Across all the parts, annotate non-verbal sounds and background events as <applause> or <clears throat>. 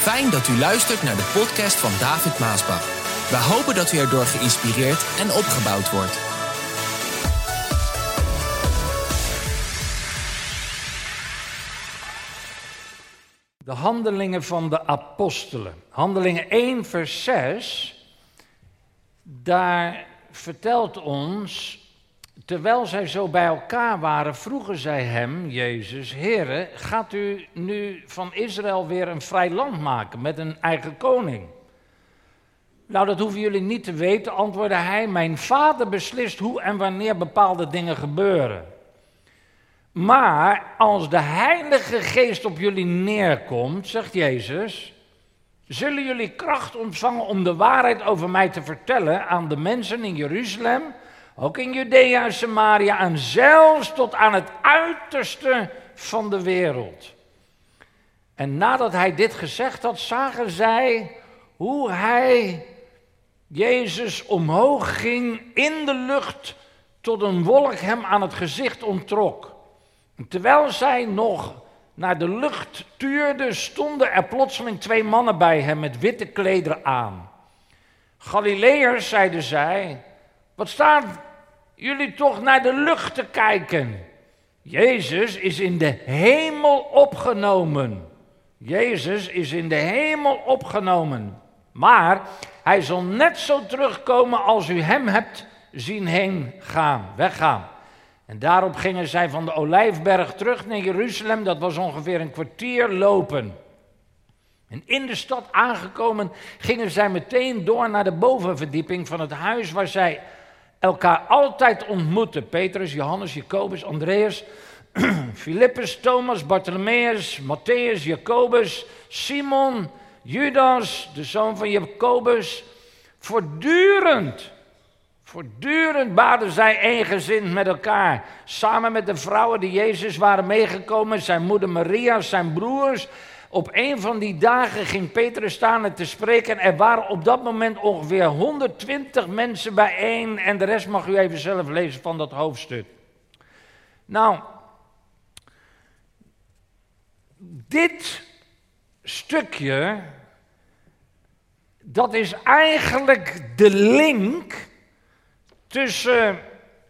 Fijn dat u luistert naar de podcast van David Maasbach. We hopen dat u erdoor geïnspireerd en opgebouwd wordt. De handelingen van de apostelen. Handelingen 1, vers 6. Daar vertelt ons, terwijl zij zo bij elkaar waren, vroegen zij hem, Jezus, Heere, gaat u nu van Israël weer een vrij land maken met een eigen koning? Nou, dat hoeven jullie niet te weten, antwoordde hij. Mijn vader beslist hoe en wanneer bepaalde dingen gebeuren. Maar als de Heilige Geest op jullie neerkomt, zegt Jezus, zullen jullie kracht ontvangen om de waarheid over mij te vertellen aan de mensen in Jeruzalem, ook in Judea en Samaria en zelfs tot aan het uiterste van de wereld. En nadat hij dit gezegd had, zagen zij hoe hij, Jezus, omhoog ging in de lucht tot een wolk hem aan het gezicht ontrok. Terwijl zij nog naar de lucht tuurde, stonden er plotseling twee mannen bij hem met witte klederen aan. Galileërs, zeiden zij, wat staan jullie toch naar de lucht te kijken? Jezus is in de hemel opgenomen. Jezus is in de hemel opgenomen. Maar hij zal net zo terugkomen als u hem hebt zien heen gaan, weggaan. En daarop gingen zij van de Olijfberg terug naar Jeruzalem. Dat was ongeveer een kwartier lopen. En in de stad aangekomen gingen zij meteen door naar de bovenverdieping van het huis waar zij elkaar altijd ontmoetten. Petrus, Johannes, Jacobus, Andreas, <clears throat> Filippus, Thomas, Bartholomeus, Matthäus, Jacobus, Simon, Judas, de zoon van Jacobus. Voortdurend Voortdurend baden zij eengezind met elkaar. Samen met de vrouwen die Jezus waren meegekomen, zijn moeder Maria, zijn broers. Op een van die dagen ging Petrus staan te spreken. Er waren op dat moment ongeveer 120 mensen bijeen. En de rest mag u even zelf lezen van dat hoofdstuk. Nou, dit stukje, dat is eigenlijk de link tussen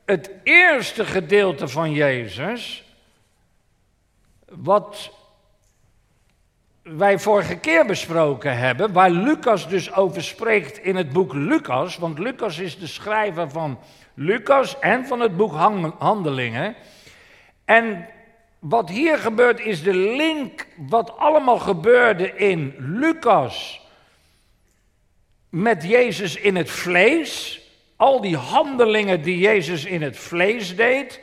het eerste gedeelte van Jezus, wat wij vorige keer besproken hebben, waar Lucas dus over spreekt in het boek Lucas, want Lucas is de schrijver van Lucas en van het boek Handelingen. En wat hier gebeurt is de link wat allemaal gebeurde in Lucas met Jezus in het vlees, al die handelingen die Jezus in het vlees deed,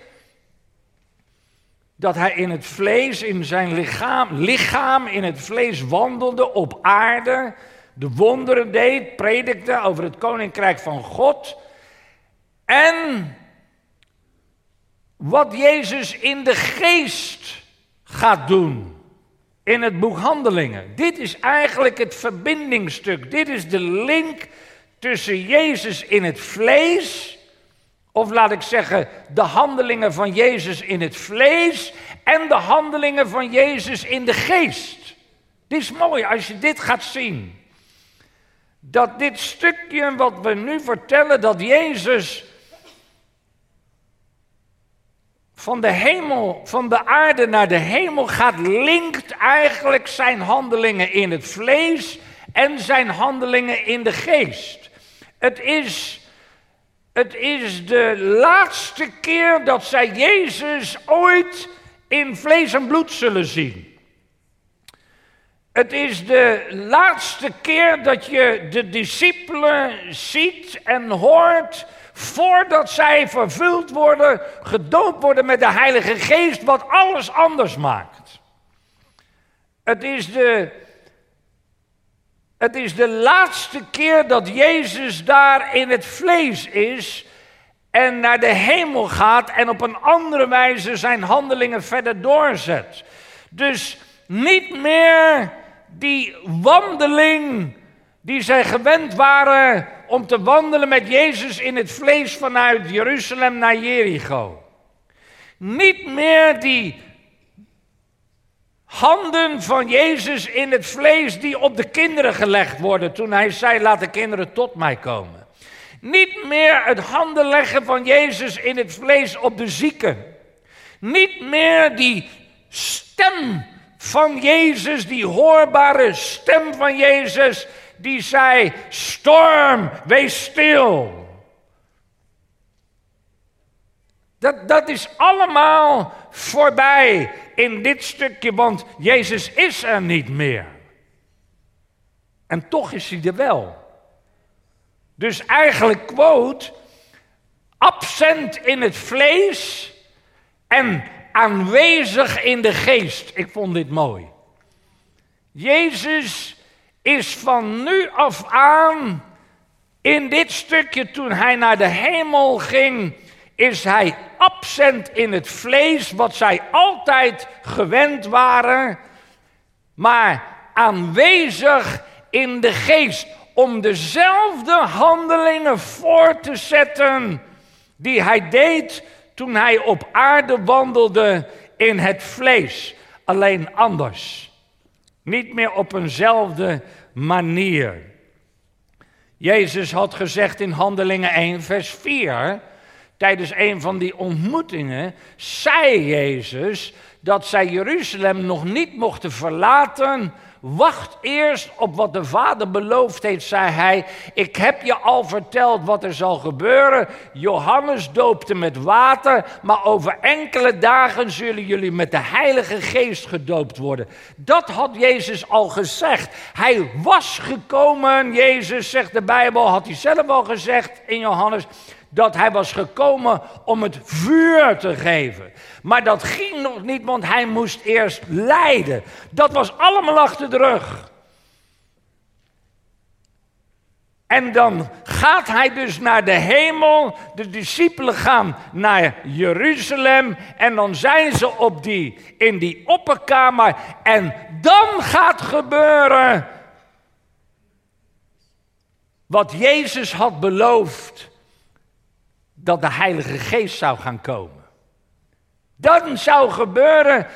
dat hij in het vlees, in zijn lichaam, lichaam in het vlees wandelde op aarde, de wonderen deed, predikte over het koninkrijk van God. En wat Jezus in de geest gaat doen in het boek Handelingen. Dit is eigenlijk het verbindingstuk. Dit is de link tussen Jezus in het vlees, of laat ik zeggen, de handelingen van Jezus in het vlees en de handelingen van Jezus in de geest. Dit is mooi als je dit gaat zien. Dat dit stukje wat we nu vertellen, dat Jezus van de hemel, van de aarde naar de hemel gaat, linkt eigenlijk zijn handelingen in het vlees en zijn handelingen in de geest. Het is, het is de laatste keer dat zij Jezus ooit in vlees en bloed zullen zien. Het is de laatste keer dat je de discipelen ziet en hoort voordat zij vervuld worden, gedoopt worden met de Heilige Geest, wat alles anders maakt. Het is de het is de laatste keer dat Jezus daar in het vlees is en naar de hemel gaat en op een andere wijze zijn handelingen verder doorzet. Dus niet meer die wandeling die zij gewend waren om te wandelen met Jezus in het vlees vanuit Jeruzalem naar Jericho. Niet meer die handen van Jezus in het vlees die op de kinderen gelegd worden toen hij zei laat de kinderen tot mij komen. Niet meer het handen leggen van Jezus in het vlees op de zieken. Niet meer die stem van Jezus, die hoorbare stem van Jezus, die zei: Storm, wees stil. Dat, dat is allemaal voorbij in dit stukje, want Jezus is er niet meer. En toch is hij er wel. Dus eigenlijk quote, absent in het vlees en aanwezig in de geest. Ik vond dit mooi. Jezus is van nu af aan in dit stukje toen hij naar de hemel ging, is hij absent in het vlees, wat zij altijd gewend waren, maar aanwezig in de geest om dezelfde handelingen voor te zetten die hij deed toen hij op aarde wandelde in het vlees, alleen anders. Niet meer op eenzelfde manier. Jezus had gezegd in Handelingen 1, vers 4, tijdens een van die ontmoetingen, zei Jezus dat zij Jeruzalem nog niet mochten verlaten Wacht eerst op wat de Vader beloofd heeft, zei hij. Ik heb je al verteld wat er zal gebeuren. Johannes doopte met water, maar over enkele dagen zullen jullie met de Heilige Geest gedoopt worden. Dat had Jezus al gezegd. Hij was gekomen, Jezus zegt de Bijbel, had hij zelf al gezegd in Johannes dat hij was gekomen om het vuur te geven. Maar dat ging nog niet, want hij moest eerst lijden. Dat was allemaal achter de rug. En dan gaat hij dus naar de hemel. De discipelen gaan naar Jeruzalem. En dan zijn ze op die, in die opperkamer. En dan gaat gebeuren. Wat Jezus had beloofd dat de Heilige Geest zou gaan komen. Dan zou gebeuren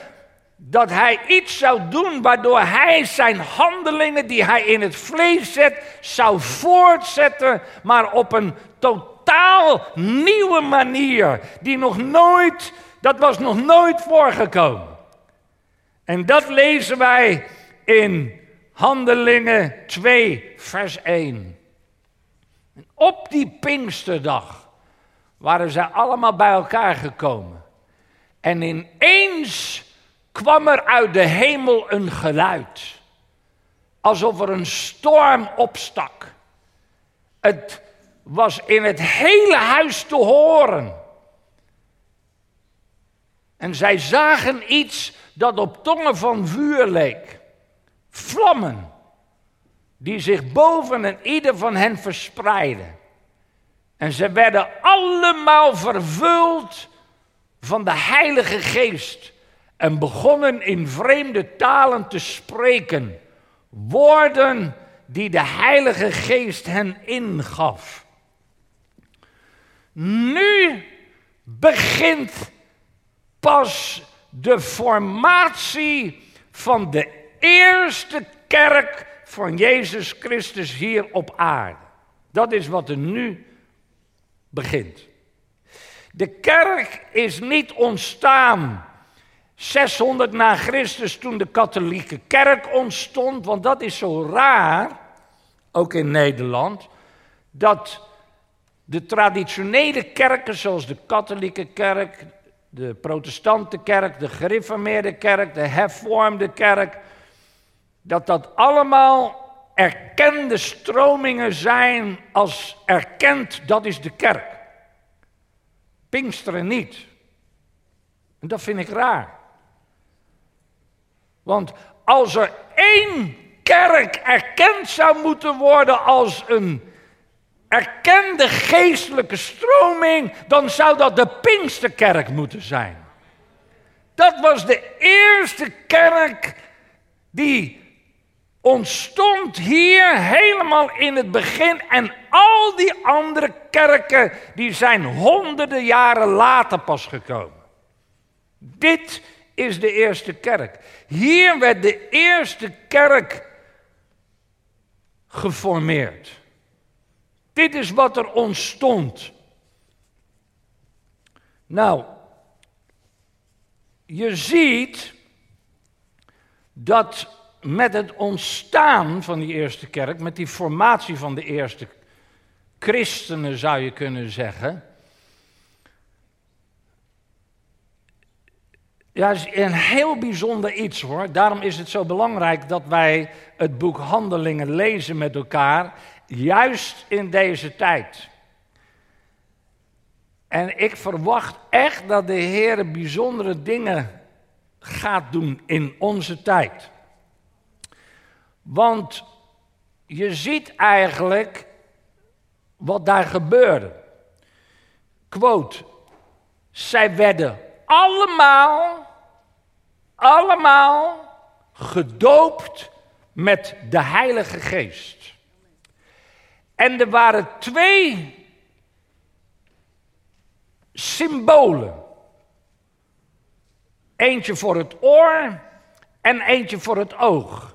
dat hij iets zou doen waardoor hij zijn handelingen die hij in het vlees zet, zou voortzetten, maar op een totaal nieuwe manier, die nog nooit, dat was nog nooit voorgekomen. En dat lezen wij in Handelingen 2, vers 1. En op die Pinksterdag waren zij allemaal bij elkaar gekomen. En ineens kwam er uit de hemel een geluid. Alsof er een storm opstak. Het was in het hele huis te horen. En zij zagen iets dat op tongen van vuur leek. Vlammen, die zich boven en ieder van hen verspreidden. En ze werden allemaal vervuld van de Heilige Geest en begonnen in vreemde talen te spreken. Woorden die de Heilige Geest hen ingaf. Nu begint pas de formatie van de eerste kerk van Jezus Christus hier op aarde. Dat is wat er nu begint. De kerk is niet ontstaan 600 na Christus toen de katholieke kerk ontstond, want dat is zo raar, ook in Nederland, dat de traditionele kerken zoals de katholieke kerk, de protestante kerk, de gereformeerde kerk, de hervormde kerk, dat dat allemaal erkende stromingen zijn als erkend, dat is de kerk. Pinksteren niet. En dat vind ik raar. Want als er één kerk erkend zou moeten worden als een erkende geestelijke stroming, dan zou dat de Pinksterkerk moeten zijn. Dat was de eerste kerk die ontstond hier helemaal in het begin. En al die andere kerken, die zijn honderden jaren later pas gekomen. Dit is de eerste kerk. Hier werd de eerste kerk geformeerd. Dit is wat er ontstond. Nou, je ziet dat met het ontstaan van die eerste kerk, met die formatie van de eerste christenen zou je kunnen zeggen. Ja, is een heel bijzonder iets hoor. Daarom is het zo belangrijk dat wij het boek Handelingen lezen met elkaar, juist in deze tijd. En ik verwacht echt dat de Heer bijzondere dingen gaat doen in onze tijd. Want je ziet eigenlijk wat daar gebeurde. Quote, zij werden allemaal, allemaal gedoopt met de Heilige Geest. En er waren twee symbolen. Eentje voor het oor en eentje voor het oog.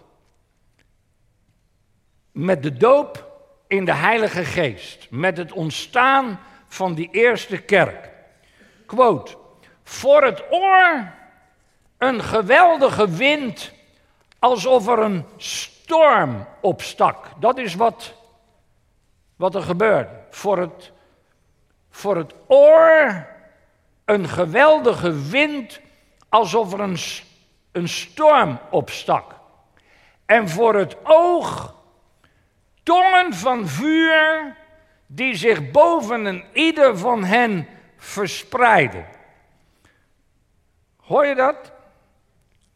Met de doop in de Heilige Geest. Met het ontstaan van die eerste kerk. Quote. Voor het oor een geweldige wind alsof er een storm opstak. Dat is wat, wat er gebeurde. Voor het, voor het oor een geweldige wind alsof er een, een storm opstak. En voor het oog tongen van vuur die zich boven een ieder van hen verspreiden. Hoor je dat?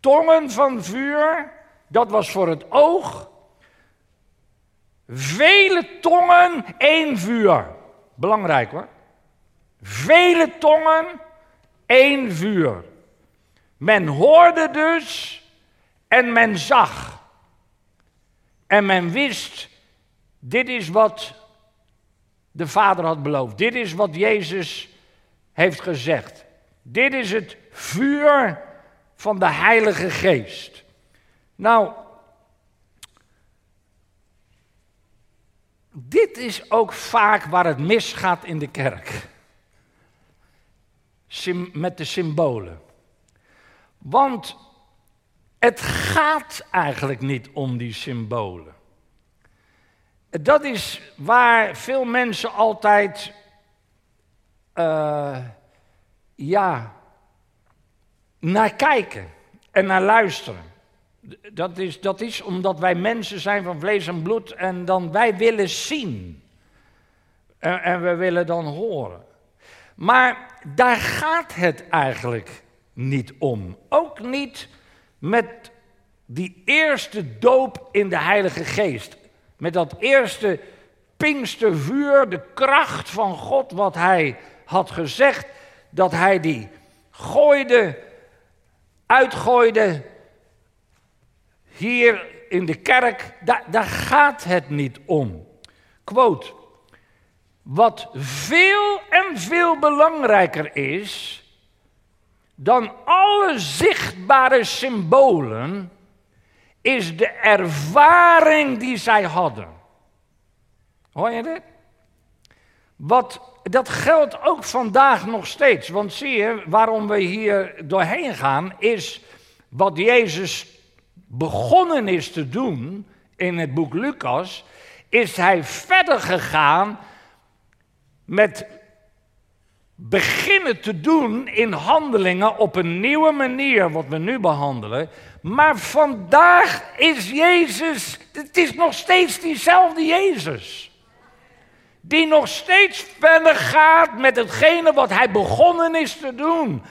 Tongen van vuur, dat was voor het oog. Vele tongen, één vuur. Belangrijk hoor. Vele tongen, één vuur. Men hoorde dus en men zag. En men wist, dit is wat de Vader had beloofd. Dit is wat Jezus heeft gezegd. Dit is het vuur van de Heilige Geest. Nou, dit is ook vaak waar het misgaat in de kerk. met de symbolen. Want het gaat eigenlijk niet om die symbolen. Dat is waar veel mensen altijd, uh, ja, naar kijken en naar luisteren. Dat is, dat is omdat wij mensen zijn van vlees en bloed en dan wij willen zien. En, en we willen dan horen. Maar daar gaat het eigenlijk niet om. Ook niet met die eerste doop in de Heilige Geest. Met dat eerste Pinkstervuur, de kracht van God, wat hij had gezegd, dat hij die gooide, uitgooide, hier in de kerk, daar, daar gaat het niet om. Quote, wat veel en veel belangrijker is dan alle zichtbare symbolen, is de ervaring die zij hadden. Hoor je dit? Wat, dat geldt ook vandaag nog steeds. Want zie je, waarom we hier doorheen gaan, is wat Jezus begonnen is te doen in het boek Lucas, is hij verder gegaan met beginnen te doen in handelingen op een nieuwe manier, wat we nu behandelen. Maar vandaag is Jezus, het is nog steeds diezelfde Jezus. Die nog steeds verder gaat met hetgene wat hij begonnen is te doen.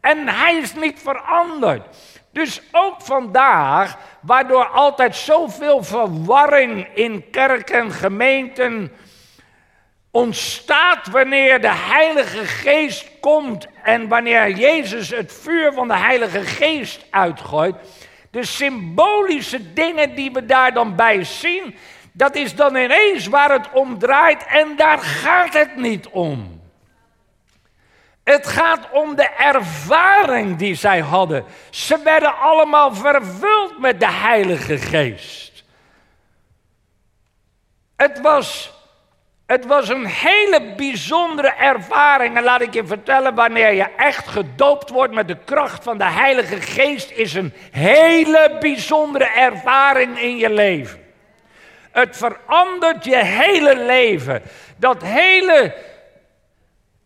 En hij is niet veranderd. Dus ook vandaag, waardoor altijd zoveel verwarring in kerken, gemeenten, ontstaat wanneer de Heilige Geest komt en wanneer Jezus het vuur van de Heilige Geest uitgooit. De symbolische dingen die we daar dan bij zien, dat is dan ineens waar het om draait en daar gaat het niet om. Het gaat om de ervaring die zij hadden. Ze werden allemaal vervuld met de Heilige Geest. Het was, het was een hele bijzondere ervaring. En laat ik je vertellen, wanneer je echt gedoopt wordt met de kracht van de Heilige Geest, is een hele bijzondere ervaring in je leven. Het verandert je hele leven. Dat hele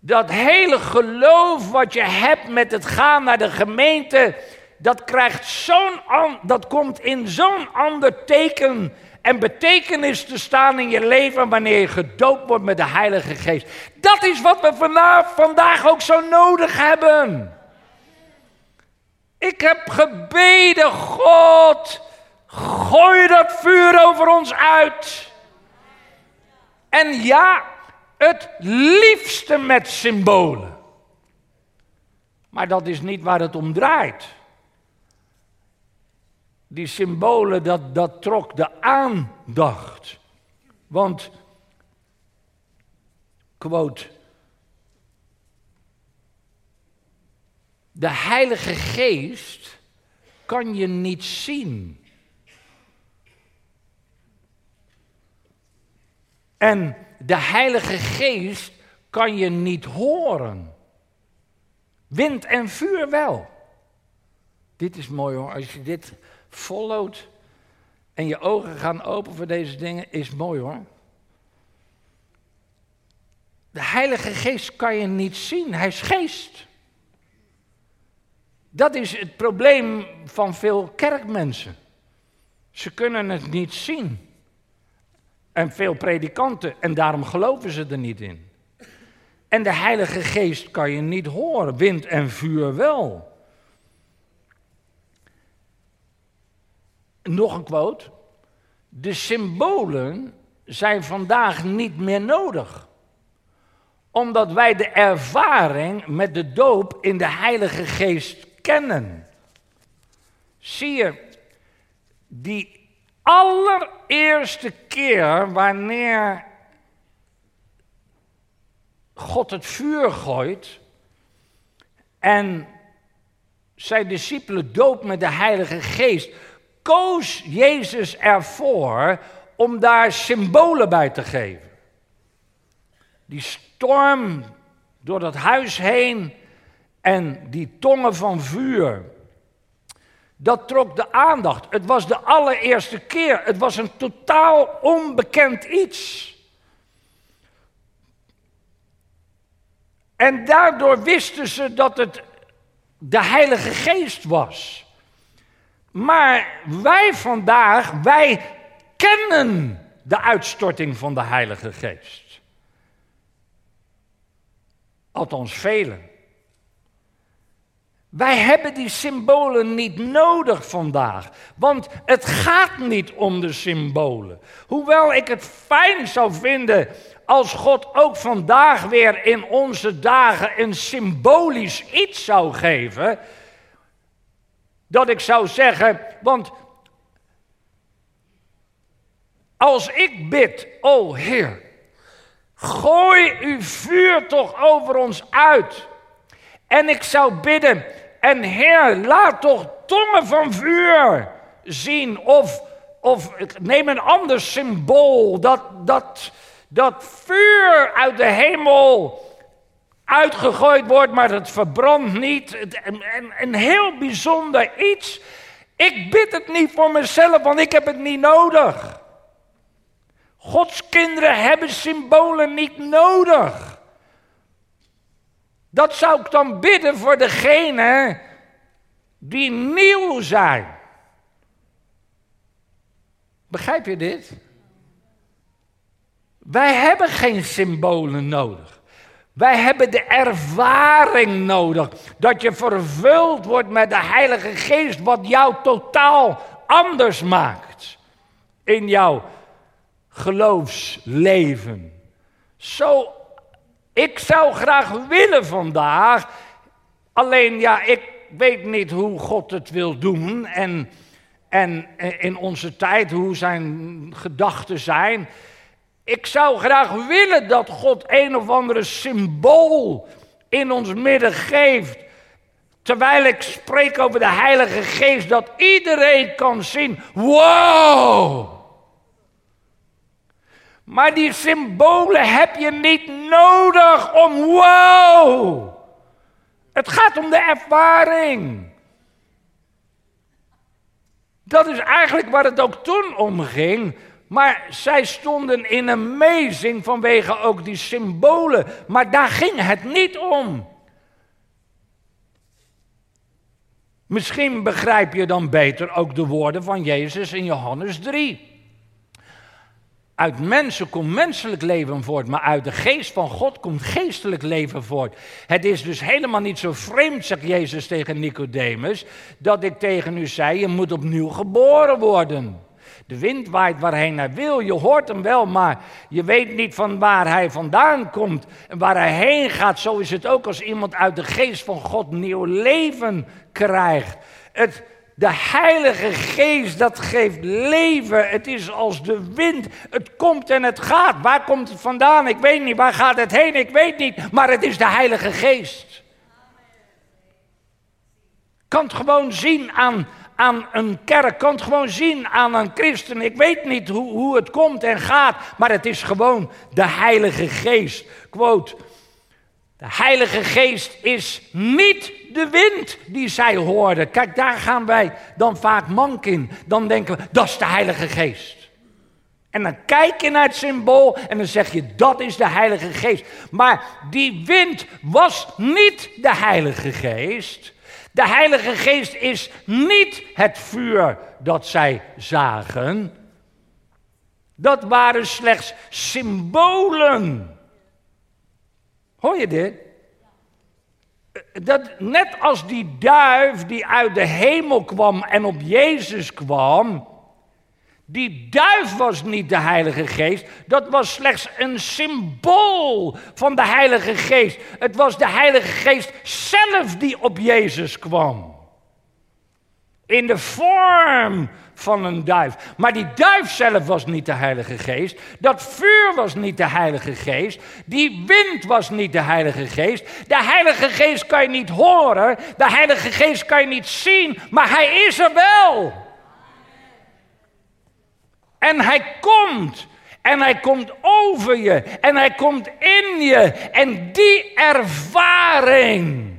dat hele geloof wat je hebt met het gaan naar de gemeente, dat krijgt zo'n, dat komt in zo'n ander teken en betekenis te staan in je leven wanneer je gedoopt wordt met de Heilige Geest. Dat is wat we vanaf, vandaag ook zo nodig hebben. Ik heb gebeden, God, gooi dat vuur over ons uit. En ja, het liefste met symbolen. Maar dat is niet waar het om draait. Die symbolen, dat, dat trok de aandacht. Want, quote, de Heilige Geest kan je niet zien. En de Heilige Geest kan je niet horen. Wind en vuur wel. Dit is mooi hoor, als je dit followt en je ogen gaan open voor deze dingen, is mooi hoor. De Heilige Geest kan je niet zien, hij is geest. Dat is het probleem van veel kerkmensen. Ze kunnen het niet zien. En veel predikanten, en daarom geloven ze er niet in. En de Heilige Geest kan je niet horen, wind en vuur wel. Nog een quote. De symbolen zijn vandaag niet meer nodig. Omdat wij de ervaring met de doop in de Heilige Geest kennen. Zie je, die allereerste keer wanneer God het vuur gooit en zijn discipelen doopt met de Heilige Geest, koos Jezus ervoor om daar symbolen bij te geven. Die storm door dat huis heen en die tongen van vuur. Dat trok de aandacht. Het was de allereerste keer. Het was een totaal onbekend iets. En daardoor wisten ze dat het de Heilige Geest was. Maar wij vandaag, wij kennen de uitstorting van de Heilige Geest. Althans, velen. Wij hebben die symbolen niet nodig vandaag, want het gaat niet om de symbolen. Hoewel ik het fijn zou vinden als God ook vandaag weer in onze dagen een symbolisch iets zou geven, dat ik zou zeggen, want als ik bid, o Heer, gooi uw vuur toch over ons uit. En ik zou bidden, en Heer, laat toch tongen van vuur zien. Of, of neem een ander symbool. Dat, dat, dat vuur uit de hemel uitgegooid wordt, maar het verbrandt niet. Een, een heel bijzonder iets. Ik bid het niet voor mezelf, want ik heb het niet nodig. Gods kinderen hebben symbolen niet nodig. Dat zou ik dan bidden voor degene die nieuw zijn. Begrijp je dit? Wij hebben geen symbolen nodig. Wij hebben de ervaring nodig dat je vervuld wordt met de Heilige Geest, wat jou totaal anders maakt in jouw geloofsleven. Zo ik zou graag willen vandaag, alleen ja, ik weet niet hoe God het wil doen en, en in onze tijd hoe zijn gedachten zijn. Ik zou graag willen dat God een of andere symbool in ons midden geeft. Terwijl ik spreek over de Heilige Geest, dat iedereen kan zien: wow! Maar die symbolen heb je niet nodig om wow! Het gaat om de ervaring. Dat is eigenlijk waar het ook toen om ging. Maar zij stonden in een mezing vanwege ook die symbolen. Maar daar ging het niet om. Misschien begrijp je dan beter ook de woorden van Jezus in Johannes 3. Uit mensen komt menselijk leven voort, maar uit de geest van God komt geestelijk leven voort. Het is dus helemaal niet zo vreemd, zegt Jezus tegen Nicodemus, dat ik tegen u zei, je moet opnieuw geboren worden. De wind waait waarheen hij wil, je hoort hem wel, maar je weet niet van waar hij vandaan komt en waar hij heen gaat. Zo is het ook als iemand uit de geest van God nieuw leven krijgt. Het, de Heilige Geest, dat geeft leven. Het is als de wind. Het komt en het gaat. Waar komt het vandaan? Ik weet niet. Waar gaat het heen? Ik weet niet. Maar het is de Heilige Geest. Kan het gewoon zien aan, aan een kerk. Kan het gewoon zien aan een christen. Ik weet niet hoe, hoe het komt en gaat. Maar het is gewoon de Heilige Geest. Quote. De Heilige Geest is niet de wind die zij hoorden. Kijk, daar gaan wij dan vaak mank in. Dan denken we, dat is de Heilige Geest. En dan kijk je naar het symbool en dan zeg je, dat is de Heilige Geest. Maar die wind was niet de Heilige Geest. De Heilige Geest is niet het vuur dat zij zagen. Dat waren slechts symbolen. Hoor je dit? Dat net als die duif die uit de hemel kwam en op Jezus kwam, die duif was niet de Heilige Geest, dat was slechts een symbool van de Heilige Geest. Het was de Heilige Geest zelf die op Jezus kwam. In de vorm van een duif. Maar die duif zelf was niet de Heilige Geest. Dat vuur was niet de Heilige Geest. Die wind was niet de Heilige Geest. De Heilige Geest kan je niet horen. De Heilige Geest kan je niet zien. Maar hij is er wel. En hij komt. En hij komt over je. En hij komt in je. En die ervaring.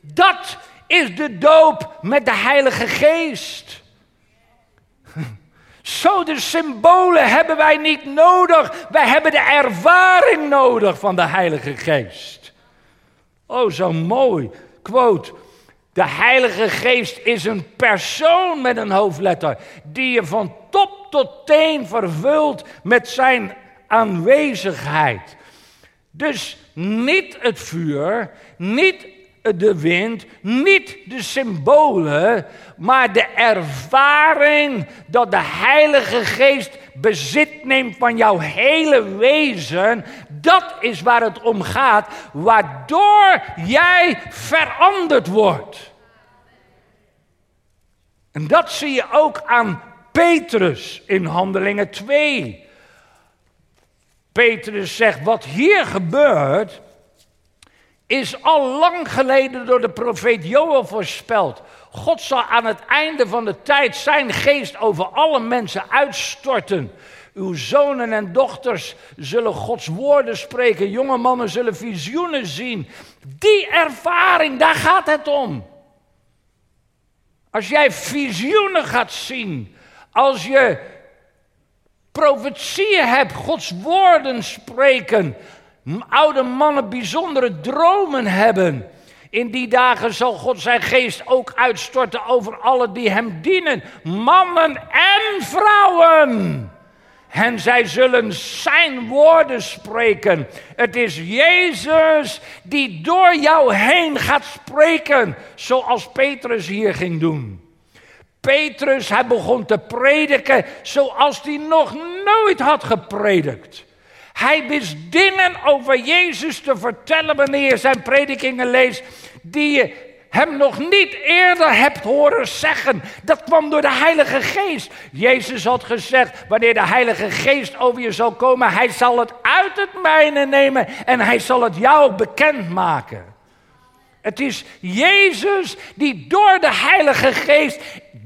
Dat is de doop met de Heilige Geest. <laughs> Zo de symbolen hebben wij niet nodig. Wij hebben de ervaring nodig van de Heilige Geest. Oh, zo mooi. Quote. De Heilige Geest is een persoon met een hoofdletter die je van top tot teen vervult met zijn aanwezigheid. Dus niet het vuur, niet de wind, niet de symbolen, maar de ervaring dat de Heilige Geest bezit neemt van jouw hele wezen. Dat is waar het om gaat, waardoor jij veranderd wordt. En dat zie je ook aan Petrus in Handelingen 2. Petrus zegt: Wat hier gebeurt is al lang geleden door de profeet Joel voorspeld. God zal aan het einde van de tijd zijn geest over alle mensen uitstorten. Uw zonen en dochters zullen Gods woorden spreken. Jonge mannen zullen visioenen zien. Die ervaring, daar gaat het om. Als jij visioenen gaat zien, als je profetieën hebt, Gods woorden spreken, oude mannen bijzondere dromen hebben. In die dagen zal God zijn geest ook uitstorten over alle die hem dienen, mannen en vrouwen. En zij zullen zijn woorden spreken. Het is Jezus die door jou heen gaat spreken, zoals Petrus hier ging doen. Petrus, hij begon te prediken zoals hij nog nooit had gepredikt. Hij wist dingen over Jezus te vertellen wanneer je zijn predikingen leest, die je hem nog niet eerder hebt horen zeggen. Dat kwam door de Heilige Geest. Jezus had gezegd, wanneer de Heilige Geest over je zal komen, hij zal het uit het mijne nemen en hij zal het jou bekend maken. Het is Jezus die door de Heilige Geest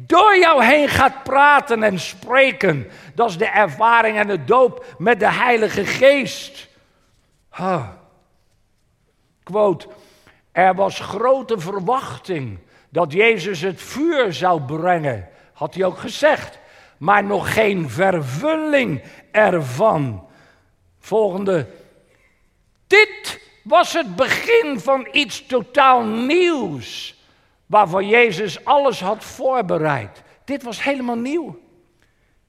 door jou heen gaat praten en spreken. Dat is de ervaring en de doop met de Heilige Geest. Quote, er was grote verwachting dat Jezus het vuur zou brengen, had hij ook gezegd, maar nog geen vervulling ervan. Volgende, dit was het begin van iets totaal nieuws, waarvoor Jezus alles had voorbereid. Dit was helemaal nieuw.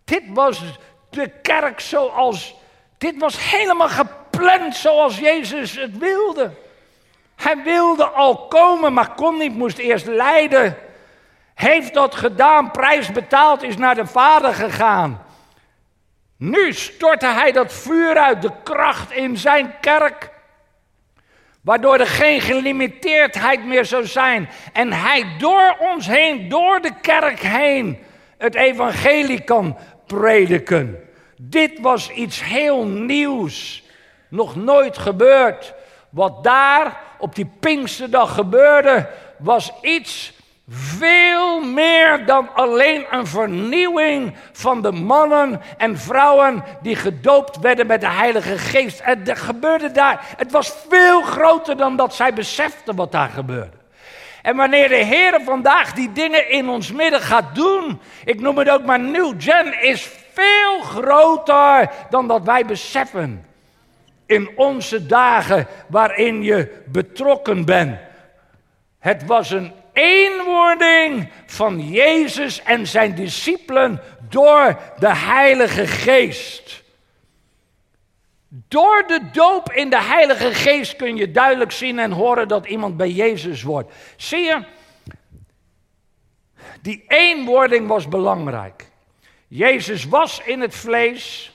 Dit was de kerk zoals, dit was helemaal gepland zoals Jezus het wilde. Hij wilde al komen, maar kon niet, moest eerst lijden. Heeft dat gedaan, prijs betaald, is naar de Vader gegaan. Nu stortte hij dat vuur uit, de kracht in zijn kerk. Waardoor er geen gelimiteerdheid meer zou zijn. En hij door ons heen, door de kerk heen, het evangelie kan prediken. Dit was iets heel nieuws. Nog nooit gebeurd. Wat daar op die Pinksterdag gebeurde, was iets veel meer dan alleen een vernieuwing van de mannen en vrouwen die gedoopt werden met de Heilige Geest. Het gebeurde daar. Het was veel groter dan dat zij beseften wat daar gebeurde. En wanneer de Heer vandaag die dingen in ons midden gaat doen, ik noem het ook maar New Gen, is veel groter dan dat wij beseffen in onze dagen waarin je betrokken bent. Het was een eenwording van Jezus en zijn discipelen door de Heilige Geest. Door de doop in de Heilige Geest kun je duidelijk zien en horen dat iemand bij Jezus wordt. Zie je, die eenwording was belangrijk. Jezus was in het vlees,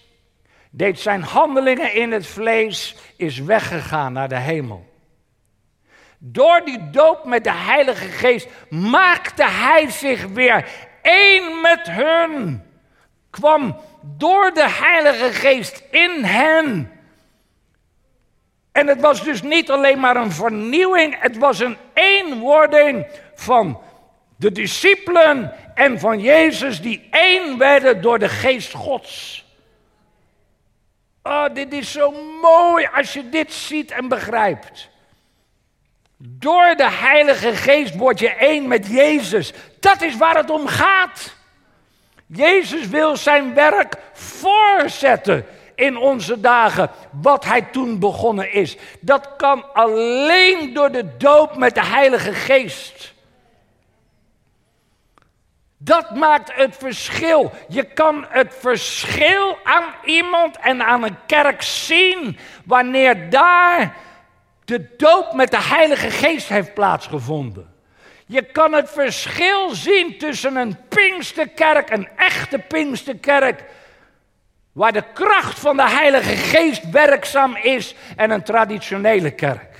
deed zijn handelingen in het vlees, is weggegaan naar de hemel. Door die doop met de Heilige Geest maakte hij zich weer één met hun. Kwam door de Heilige Geest in hen. En het was dus niet alleen maar een vernieuwing, het was een eenwording van de discipelen en van Jezus die één werden door de Geest Gods. Oh, dit is zo mooi als je dit ziet en begrijpt. Door de Heilige Geest word je één met Jezus. Dat is waar het om gaat. Jezus wil zijn werk voorzetten in onze dagen, wat hij toen begonnen is. Dat kan alleen door de doop met de Heilige Geest. Dat maakt het verschil. Je kan het verschil aan iemand en aan een kerk zien wanneer daar de doop met de Heilige Geest heeft plaatsgevonden. Je kan het verschil zien tussen een Pinksterkerk, een echte Pinksterkerk, waar de kracht van de Heilige Geest werkzaam is, en een traditionele kerk.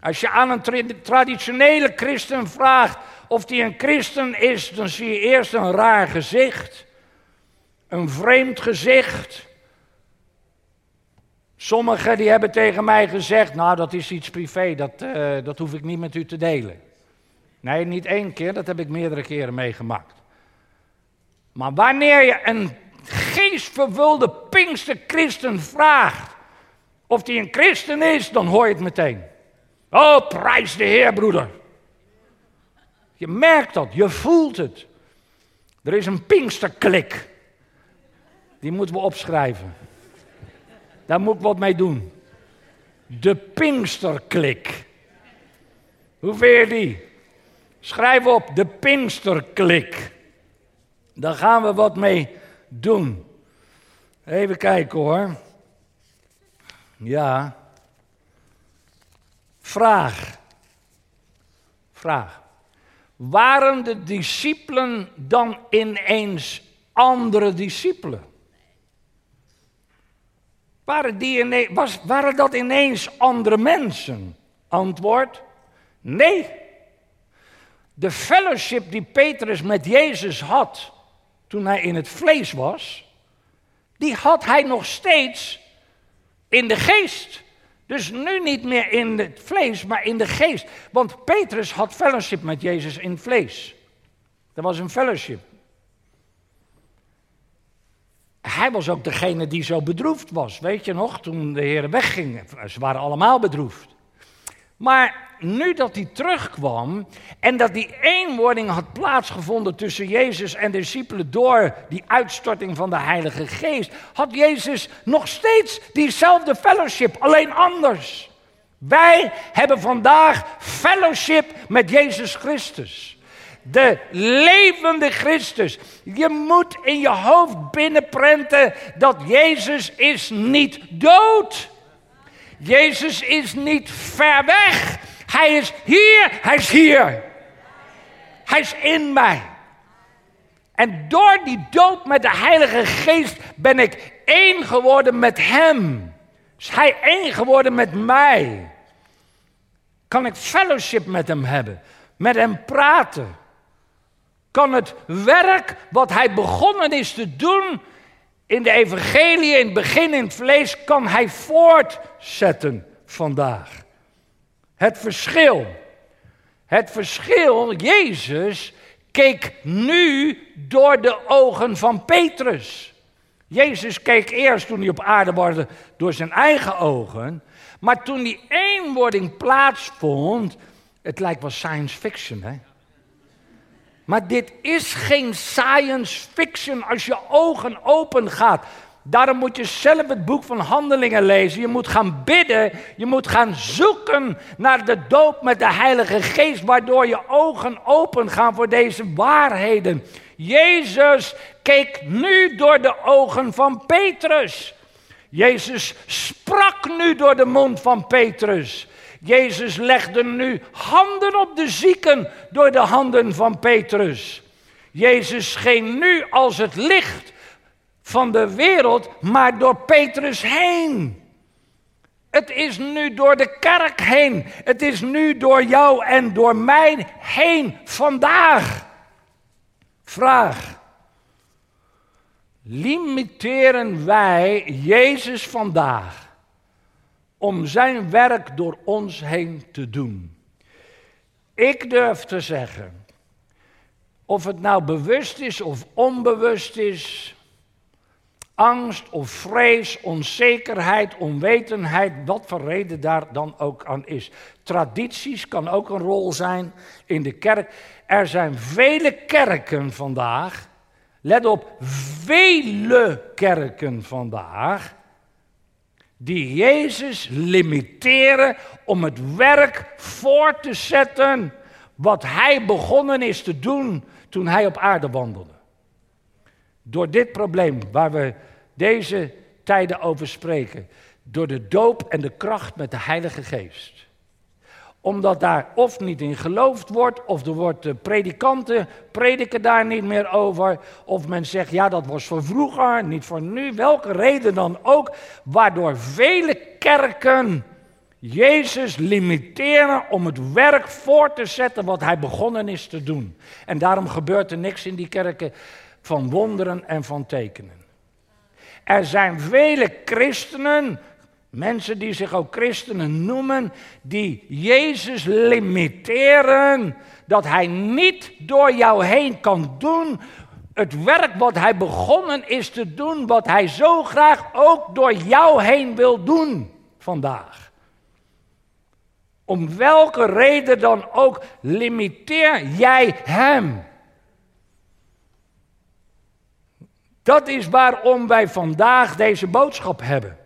Als je aan een traditionele christen vraagt of die een christen is, dan zie je eerst een raar gezicht, een vreemd gezicht. Sommigen die hebben tegen mij gezegd, nou dat is iets privé, dat, uh, dat hoef ik niet met u te delen. Nee, niet één keer, dat heb ik meerdere keren meegemaakt. Maar wanneer je een geestvervulde Pinkster christen vraagt of die een christen is, dan hoor je het meteen. Oh, prijs de Heer, broeder. Je merkt dat, je voelt het. Er is een Pinksterklik. Die moeten we opschrijven. Daar moet ik wat mee doen. De Pinksterklik. Hoe je die? Schrijf op de Pinksterklik. Daar gaan we wat mee doen. Even kijken hoor. Ja. Vraag. Vraag. Waren de discipelen dan ineens andere discipelen? Waren, die was, waren dat ineens andere mensen? Antwoord: nee. De fellowship die Petrus met Jezus had toen hij in het vlees was, die had hij nog steeds in de geest. Dus nu niet meer in het vlees, maar in de geest. Want Petrus had fellowship met Jezus in het vlees. Dat was een fellowship. Hij was ook degene die zo bedroefd was. Weet je nog, toen de heren weggingen. Ze waren allemaal bedroefd. Maar nu dat hij terugkwam en dat die eenwording had plaatsgevonden tussen Jezus en de discipelen door die uitstorting van de Heilige Geest, had Jezus nog steeds diezelfde fellowship, alleen anders. Wij hebben vandaag fellowship met Jezus Christus. De levende Christus. Je moet in je hoofd binnenprenten dat Jezus is niet dood. Jezus is niet ver weg. Hij is hier, hij is hier. Hij is in mij. En door die dood met de Heilige Geest ben ik één geworden met Hem. Is Hij één geworden met mij. Kan ik fellowship met Hem hebben, met Hem praten. Kan het werk wat Hij begonnen is te doen in de evangelie, in het begin in het vlees, kan Hij voortzetten vandaag. Het verschil. Het verschil, Jezus keek nu door de ogen van Petrus. Jezus keek eerst toen hij op aarde was door zijn eigen ogen. Maar toen die eenwording plaatsvond, het lijkt wel science fiction, hè? Maar dit is geen science fiction als je ogen open gaat. Daarom moet je zelf het boek van Handelingen lezen. Je moet gaan bidden. Je moet gaan zoeken naar de doop met de Heilige Geest, waardoor je ogen open gaan voor deze waarheden. Jezus keek nu door de ogen van Petrus. Jezus sprak nu door de mond van Petrus. Jezus legde nu handen op de zieken door de handen van Petrus. Jezus scheen nu als het licht van de wereld, maar door Petrus heen. Het is nu door de kerk heen. Het is nu door jou en door mij heen vandaag. Vraag. Limiteren wij Jezus vandaag om zijn werk door ons heen te doen? Ik durf te zeggen, of het nou bewust is of onbewust is, angst of vrees, onzekerheid, onwetendheid, wat voor reden daar dan ook aan is. Tradities kan ook een rol zijn in de kerk. Er zijn vele kerken vandaag, let op, vele kerken vandaag, die Jezus limiteren om het werk voor te zetten wat hij begonnen is te doen toen hij op aarde wandelde. Door dit probleem waar we deze tijden over spreken. Door de doop en de kracht met de Heilige Geest. Omdat daar of niet in geloofd wordt, of er wordt de predikanten prediken daar niet meer over. Of men zegt, ja dat was voor vroeger, niet voor nu. Welke reden dan ook, waardoor vele kerken Jezus limiteren om het werk voor te zetten wat hij begonnen is te doen. En daarom gebeurt er niks in die kerken van wonderen en van tekenen. Er zijn vele christenen, mensen die zich ook christenen noemen, die Jezus limiteren. Dat hij niet door jou heen kan doen het werk wat hij begonnen is te doen, wat hij zo graag ook door jou heen wil doen vandaag. Om welke reden dan ook limiteer jij hem. Dat is waarom wij vandaag deze boodschap hebben.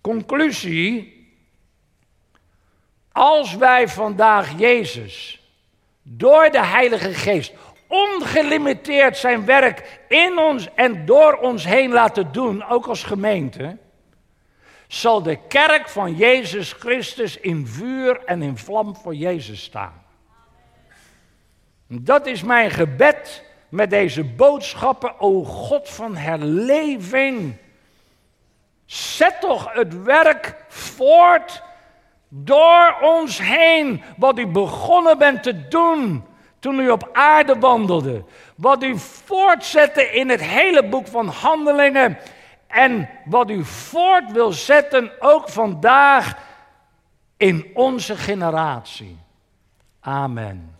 Conclusie. Als wij vandaag Jezus door de Heilige Geest ongelimiteerd zijn werk in ons en door ons heen laten doen, ook als gemeente, zal de kerk van Jezus Christus in vuur en in vlam voor Jezus staan. Dat is mijn gebed met deze boodschappen, o God van herleving. Zet toch het werk voort door ons heen, wat u begonnen bent te doen toen u op aarde wandelde. Wat u voortzette in het hele boek van Handelingen en wat u voort wil zetten, ook vandaag in onze generatie. Amen.